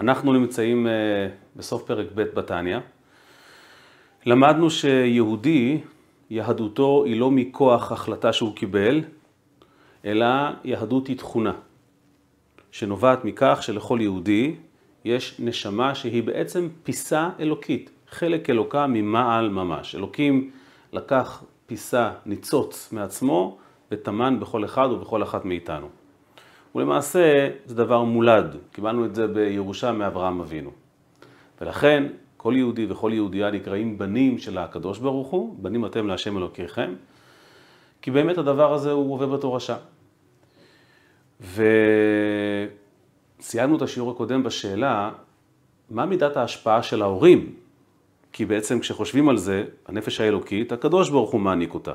אנחנו נמצאים אה, בסוף פרק ב' בתניא. למדנו שיהודי, יהדותו היא לא מכוח החלטה שהוא קיבל, אלא יהדות היא תכונה, שנובעת מכך שלכל יהודי יש נשמה שהיא בעצם פיסה אלוקית, חלק אלוקה ממעל ממש. אלוקים לקח פיסה, ניצוץ מעצמו, וטמן בכל אחד ובכל אחת מאיתנו. ולמעשה זה דבר מולד, קיבלנו את זה בירושה מאברהם אבינו. ולכן כל יהודי וכל יהודייה נקראים בנים של הקדוש ברוך הוא, בנים אתם להשם אלוקיכם, כי באמת הדבר הזה הוא עובר בתורשה. וסיימנו את השיעור הקודם בשאלה, מה מידת ההשפעה של ההורים? כי בעצם כשחושבים על זה, הנפש האלוקית, הקדוש ברוך הוא מעניק אותה.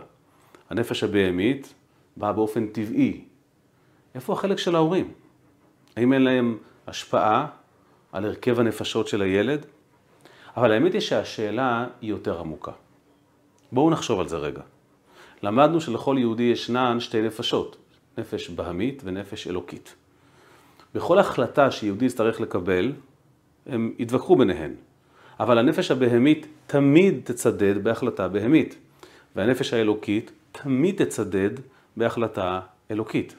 הנפש הבהמית באה באופן טבעי, איפה החלק של ההורים? האם אין להם השפעה על הרכב הנפשות של הילד? אבל האמת היא שהשאלה היא יותר עמוקה. בואו נחשוב על זה רגע. למדנו שלכל יהודי ישנן שתי נפשות, נפש בהמית ונפש אלוקית. בכל החלטה שיהודי יצטרך לקבל, הם יתווכחו ביניהן. אבל הנפש הבהמית תמיד תצדד בהחלטה בהמית, והנפש האלוקית תמיד תצדד בהחלטה אלוקית.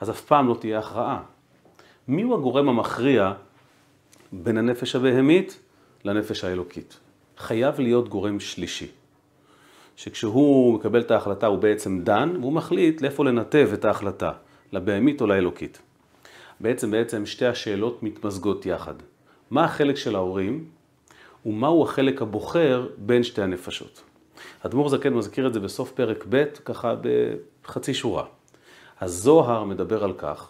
אז אף פעם לא תהיה הכרעה. מיהו הגורם המכריע בין הנפש הבהמית לנפש האלוקית? חייב להיות גורם שלישי. שכשהוא מקבל את ההחלטה הוא בעצם דן, והוא מחליט לאיפה לנתב את ההחלטה, לבהמית או לאלוקית. בעצם בעצם שתי השאלות מתמזגות יחד. מה החלק של ההורים ומהו החלק הבוחר בין שתי הנפשות. אדמו"ר זקן מזכיר את זה בסוף פרק ב', ככה בחצי שורה. הזוהר מדבר על כך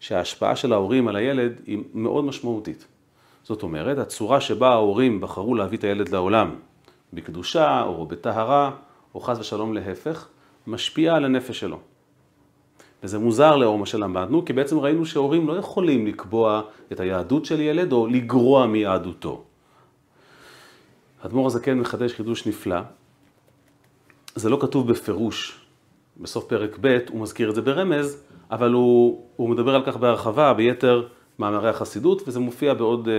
שההשפעה של ההורים על הילד היא מאוד משמעותית. זאת אומרת, הצורה שבה ההורים בחרו להביא את הילד לעולם, בקדושה או בטהרה, או חס ושלום להפך, משפיעה על הנפש שלו. וזה מוזר לאור מה שלמדנו, כי בעצם ראינו שהורים לא יכולים לקבוע את היהדות של ילד או לגרוע מיהדותו. האדמו"ר הזקן מחדש חידוש נפלא. זה לא כתוב בפירוש בסוף פרק ב', הוא מזכיר את זה ברמז, אבל הוא, הוא מדבר על כך בהרחבה ביתר מאמרי החסידות, וזה מופיע בעוד uh,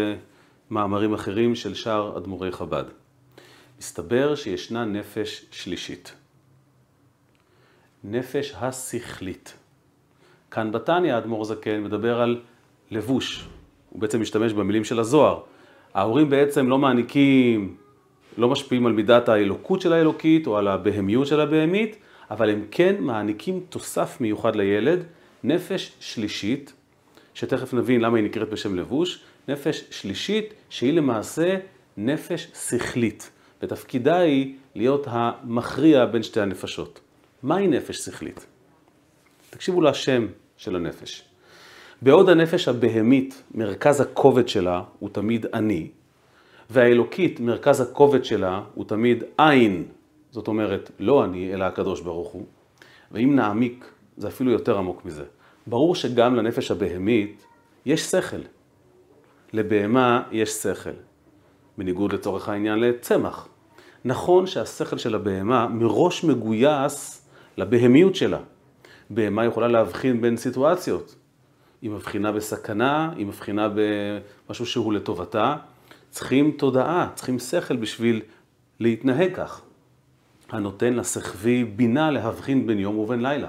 מאמרים אחרים של שאר אדמו"רי חב"ד. מסתבר שישנה נפש שלישית. נפש השכלית. כאן בתניא האדמו"ר זקן מדבר על לבוש. הוא בעצם משתמש במילים של הזוהר. ההורים בעצם לא מעניקים, לא משפיעים על מידת האלוקות של האלוקית או על הבהמיות של הבהמית, אבל הם כן מעניקים תוסף מיוחד לילד, נפש שלישית, שתכף נבין למה היא נקראת בשם לבוש, נפש שלישית שהיא למעשה נפש שכלית, ותפקידה היא להיות המכריע בין שתי הנפשות. מהי נפש שכלית? תקשיבו לשם של הנפש. בעוד הנפש הבהמית, מרכז הכובד שלה הוא תמיד אני, והאלוקית, מרכז הכובד שלה הוא תמיד עין, זאת אומרת, לא אני, אלא הקדוש ברוך הוא. ואם נעמיק, זה אפילו יותר עמוק מזה. ברור שגם לנפש הבהמית יש שכל. לבהמה יש שכל, בניגוד לצורך העניין לצמח. נכון שהשכל של הבהמה מראש מגויס לבהמיות שלה. בהמה יכולה להבחין בין סיטואציות. היא מבחינה בסכנה, היא מבחינה במשהו שהוא לטובתה. צריכים תודעה, צריכים שכל בשביל להתנהג כך. הנותן לסחבי בינה להבחין בין יום ובין לילה.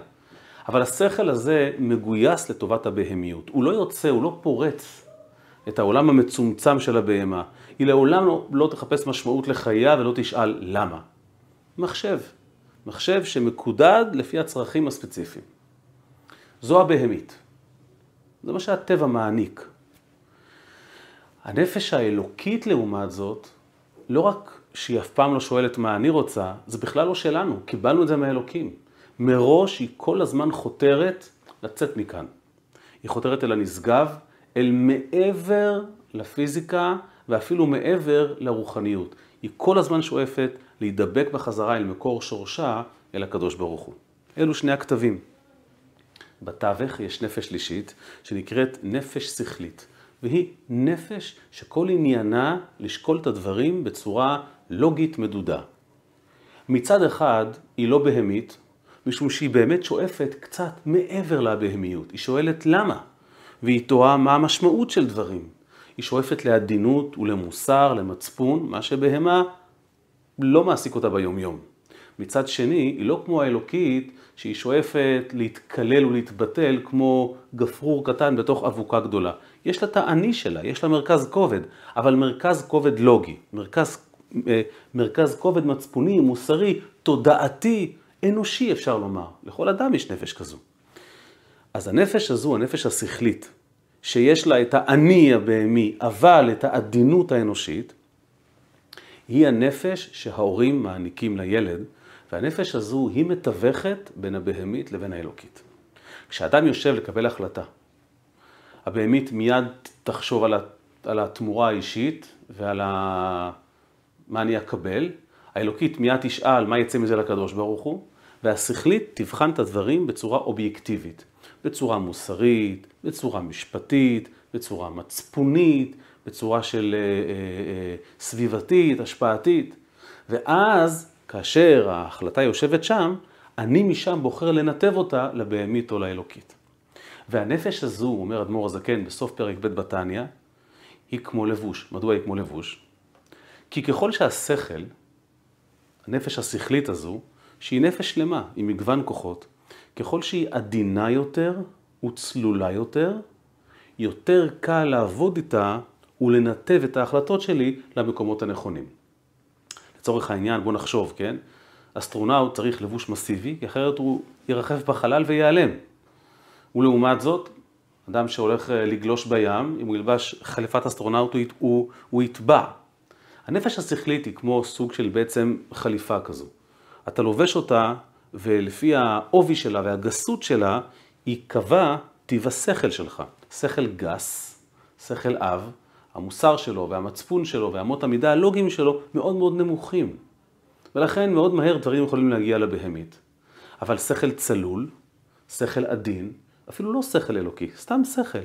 אבל השכל הזה מגויס לטובת הבהמיות. הוא לא יוצא, הוא לא פורץ את העולם המצומצם של הבהמה. היא לעולם לא, לא תחפש משמעות לחייה ולא תשאל למה. מחשב. מחשב שמקודד לפי הצרכים הספציפיים. זו הבהמית. זה מה שהטבע מעניק. הנפש האלוקית לעומת זאת, לא רק שהיא אף פעם לא שואלת מה אני רוצה, זה בכלל לא שלנו, קיבלנו את זה מהאלוקים. מראש היא כל הזמן חותרת לצאת מכאן. היא חותרת אל הנשגב, אל מעבר לפיזיקה ואפילו מעבר לרוחניות. היא כל הזמן שואפת להידבק בחזרה אל מקור שורשה, אל הקדוש ברוך הוא. אלו שני הכתבים. בתווך יש נפש שלישית שנקראת נפש שכלית, והיא נפש שכל עניינה לשקול את הדברים בצורה לוגית מדודה. מצד אחד היא לא בהמית, משום שהיא באמת שואפת קצת מעבר לבהמיות. היא שואלת למה, והיא תוהה מה המשמעות של דברים. היא שואפת לעדינות ולמוסר, למצפון, מה שבהמה לא מעסיק אותה ביומיום. מצד שני, היא לא כמו האלוקית, שהיא שואפת להתקלל ולהתבטל כמו גפרור קטן בתוך אבוקה גדולה. יש לה את האני שלה, יש לה מרכז כובד, אבל מרכז כובד לוגי, מרכז, מרכז כובד מצפוני, מוסרי, תודעתי, אנושי אפשר לומר. לכל אדם יש נפש כזו. אז הנפש הזו, הנפש השכלית, שיש לה את האני הבהמי, אבל את העדינות האנושית, היא הנפש שההורים מעניקים לילד, והנפש הזו היא מתווכת בין הבהמית לבין האלוקית. כשאדם יושב לקבל החלטה, הבהמית מיד תחשוב על התמורה האישית ועל ה... מה אני אקבל, האלוקית מיד תשאל מה יצא מזה לקדוש ברוך הוא, והשכלית תבחן את הדברים בצורה אובייקטיבית, בצורה מוסרית, בצורה משפטית, בצורה מצפונית, בצורה של אה, אה, אה, סביבתית, השפעתית. ואז, כאשר ההחלטה יושבת שם, אני משם בוחר לנתב אותה לבהמית או לאלוקית. והנפש הזו, אומר אדמו"ר הזקן בסוף פרק ב' בתניא, היא כמו לבוש. מדוע היא כמו לבוש? כי ככל שהשכל, הנפש השכלית הזו, שהיא נפש שלמה, עם מגוון כוחות, ככל שהיא עדינה יותר וצלולה יותר, יותר קל לעבוד איתה ולנתב את ההחלטות שלי למקומות הנכונים. לצורך העניין, בוא נחשוב, כן? אסטרונאוט צריך לבוש מסיבי, כי אחרת הוא ירחף בחלל וייעלם. ולעומת זאת, אדם שהולך אה, לגלוש בים, אם הוא ילבש חליפת אסטרונאוט, הוא, הוא, הוא יטבע. הנפש השכלית היא כמו סוג של בעצם חליפה כזו. אתה לובש אותה, ולפי העובי שלה והגסות שלה, ייקבע טיב השכל שלך. שכל גס, שכל אב, המוסר שלו והמצפון שלו ואמות המידה הלוגיים שלו מאוד מאוד נמוכים. ולכן מאוד מהר דברים יכולים להגיע לבהמית. אבל שכל צלול, שכל עדין, אפילו לא שכל אלוקי, סתם שכל,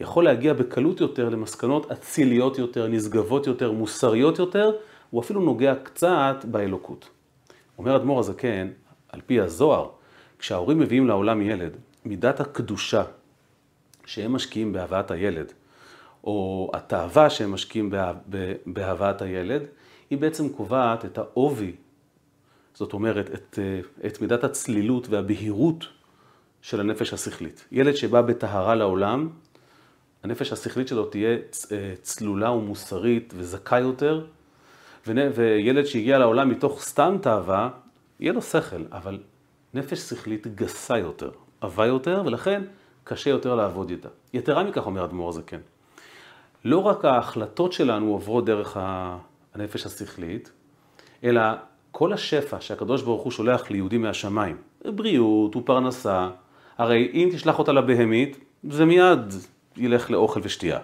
יכול להגיע בקלות יותר למסקנות אציליות יותר, נשגבות יותר, מוסריות יותר, הוא אפילו נוגע קצת באלוקות. אומר אדמו"ר הזקן, על פי הזוהר, כשההורים מביאים לעולם ילד, מידת הקדושה שהם משקיעים בהבאת הילד, או התאווה שהם משקיעים בהבאת הילד, היא בעצם קובעת את העובי, זאת אומרת, את, את מידת הצלילות והבהירות של הנפש השכלית. ילד שבא בטהרה לעולם, הנפש השכלית שלו תהיה צלולה ומוסרית וזכה יותר, וילד שהגיע לעולם מתוך סתם תאווה, יהיה לו שכל, אבל נפש שכלית גסה יותר, עבה יותר, ולכן קשה יותר לעבוד איתה. יתרה מכך, אומר אדמו"ר הזקן, לא רק ההחלטות שלנו עוברות דרך הנפש השכלית, אלא כל השפע שהקדוש ברוך הוא שולח ליהודים מהשמיים, בריאות ופרנסה, הרי אם תשלח אותה לבהמית, זה מיד ילך לאוכל ושתייה.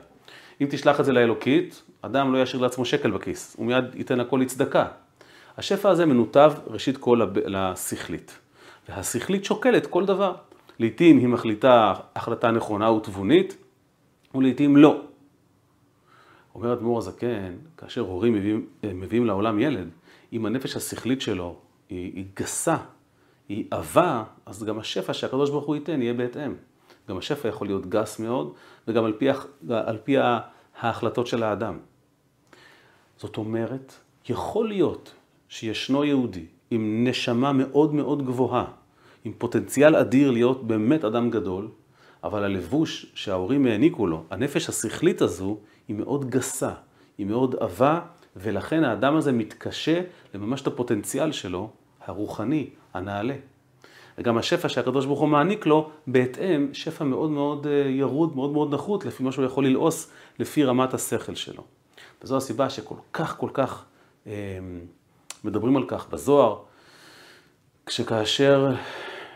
אם תשלח את זה לאלוקית, אדם לא ישאיר לעצמו שקל בכיס, הוא מיד ייתן הכל לצדקה. השפע הזה מנותב ראשית כל לשכלית, והשכלית שוקלת כל דבר. לעתים היא מחליטה החלטה נכונה ותבונית, ולעתים לא. אומר אדמו"ר הזקן, כאשר הורים מביאים, מביאים לעולם ילד, אם הנפש השכלית שלו היא, היא גסה, היא עבה, אז גם השפע שהקדוש ברוך הוא ייתן יהיה בהתאם. גם השפע יכול להיות גס מאוד, וגם על פי, על פי ההחלטות של האדם. זאת אומרת, יכול להיות שישנו יהודי עם נשמה מאוד מאוד גבוהה, עם פוטנציאל אדיר להיות באמת אדם גדול, אבל הלבוש שההורים העניקו לו, הנפש השכלית הזו, היא מאוד גסה, היא מאוד עבה, ולכן האדם הזה מתקשה לממש את הפוטנציאל שלו, הרוחני, הנעלה. וגם השפע שהקדוש ברוך הוא מעניק לו, בהתאם, שפע מאוד מאוד אה, ירוד, מאוד מאוד נחות, לפי מה שהוא יכול ללעוס, לפי רמת השכל שלו. וזו הסיבה שכל כך כל כך אה, מדברים על כך בזוהר, כשכאשר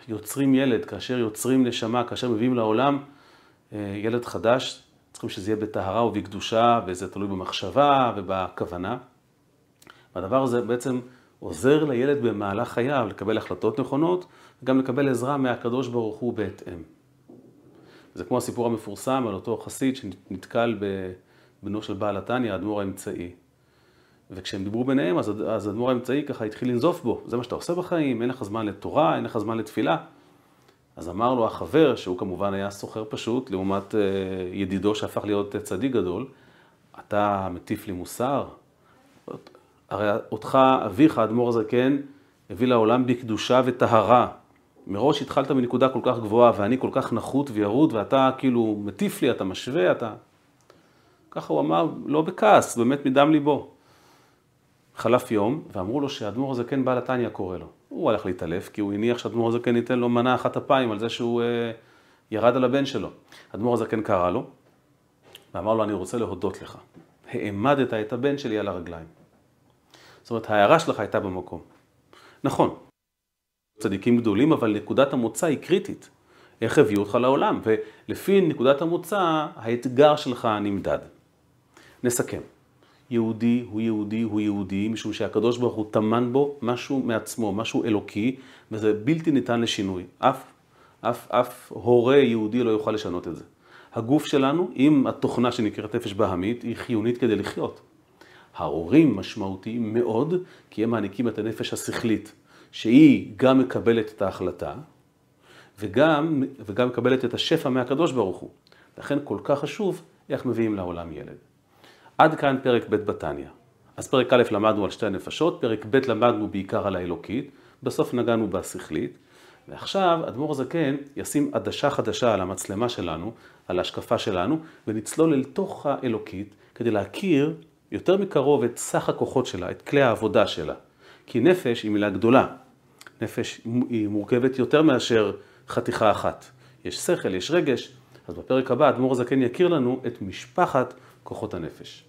יוצרים ילד, כאשר יוצרים נשמה, כאשר מביאים לעולם אה, ילד חדש, צריכים שזה יהיה בטהרה ובקדושה, וזה תלוי במחשבה ובכוונה. והדבר הזה בעצם עוזר לילד במהלך חייו לקבל החלטות נכונות, וגם לקבל עזרה מהקדוש ברוך הוא בהתאם. זה כמו הסיפור המפורסם על אותו חסיד שנתקל בבנו של בעל התניא, האדמו"ר האמצעי. וכשהם דיברו ביניהם, אז האדמו"ר האמצעי ככה התחיל לנזוף בו, זה מה שאתה עושה בחיים, אין לך זמן לתורה, אין לך זמן לתפילה. אז אמר לו החבר, שהוא כמובן היה סוחר פשוט, לעומת אה, ידידו שהפך להיות צדיק גדול, אתה מטיף לי מוסר? הרי אותך, אביך, האדמו"ר הזקן, הביא לעולם בקדושה וטהרה. מראש התחלת מנקודה כל כך גבוהה, ואני כל כך נחות וירוד, ואתה כאילו מטיף לי, אתה משווה, אתה... ככה הוא אמר, לא בכעס, באמת מדם ליבו. חלף יום, ואמרו לו שהאדמו"ר הזקן בעל התניא קורא לו. הוא הלך להתעלף, כי הוא הניח שהאדמו"ר הזקן ייתן לו מנה אחת אפיים על זה שהוא אה, ירד על הבן שלו. האדמו"ר הזקן קרא לו, ואמר לו, אני רוצה להודות לך. העמדת את הבן שלי על הרגליים. אומרת, ההערה שלך הייתה במקום. נכון, צדיקים גדולים, אבל נקודת המוצא היא קריטית. איך הביאו אותך לעולם? ולפי נקודת המוצא, האתגר שלך נמדד. נסכם. יהודי הוא יהודי הוא יהודי, משום שהקדוש ברוך הוא טמן בו משהו מעצמו, משהו אלוקי, וזה בלתי ניתן לשינוי. אף, אף, אף הורה יהודי לא יוכל לשנות את זה. הגוף שלנו, עם התוכנה שנקראת נפש בהמית, היא חיונית כדי לחיות. ההורים משמעותיים מאוד, כי הם מעניקים את הנפש השכלית, שהיא גם מקבלת את ההחלטה, וגם, וגם מקבלת את השפע מהקדוש ברוך הוא. לכן כל כך חשוב איך מביאים לעולם ילד. עד כאן פרק ב' בתניא. אז פרק א' למדנו על שתי הנפשות, פרק ב' למדנו בעיקר על האלוקית, בסוף נגענו בשכלית, ועכשיו אדמו"ר הזקן ישים עדשה חדשה על המצלמה שלנו, על ההשקפה שלנו, ונצלול אל תוך האלוקית כדי להכיר יותר מקרוב את סך הכוחות שלה, את כלי העבודה שלה. כי נפש היא מילה גדולה. נפש היא מורכבת יותר מאשר חתיכה אחת. יש שכל, יש רגש. אז בפרק הבא אדמו"ר הזקן יכיר לנו את משפחת כוחות הנפש.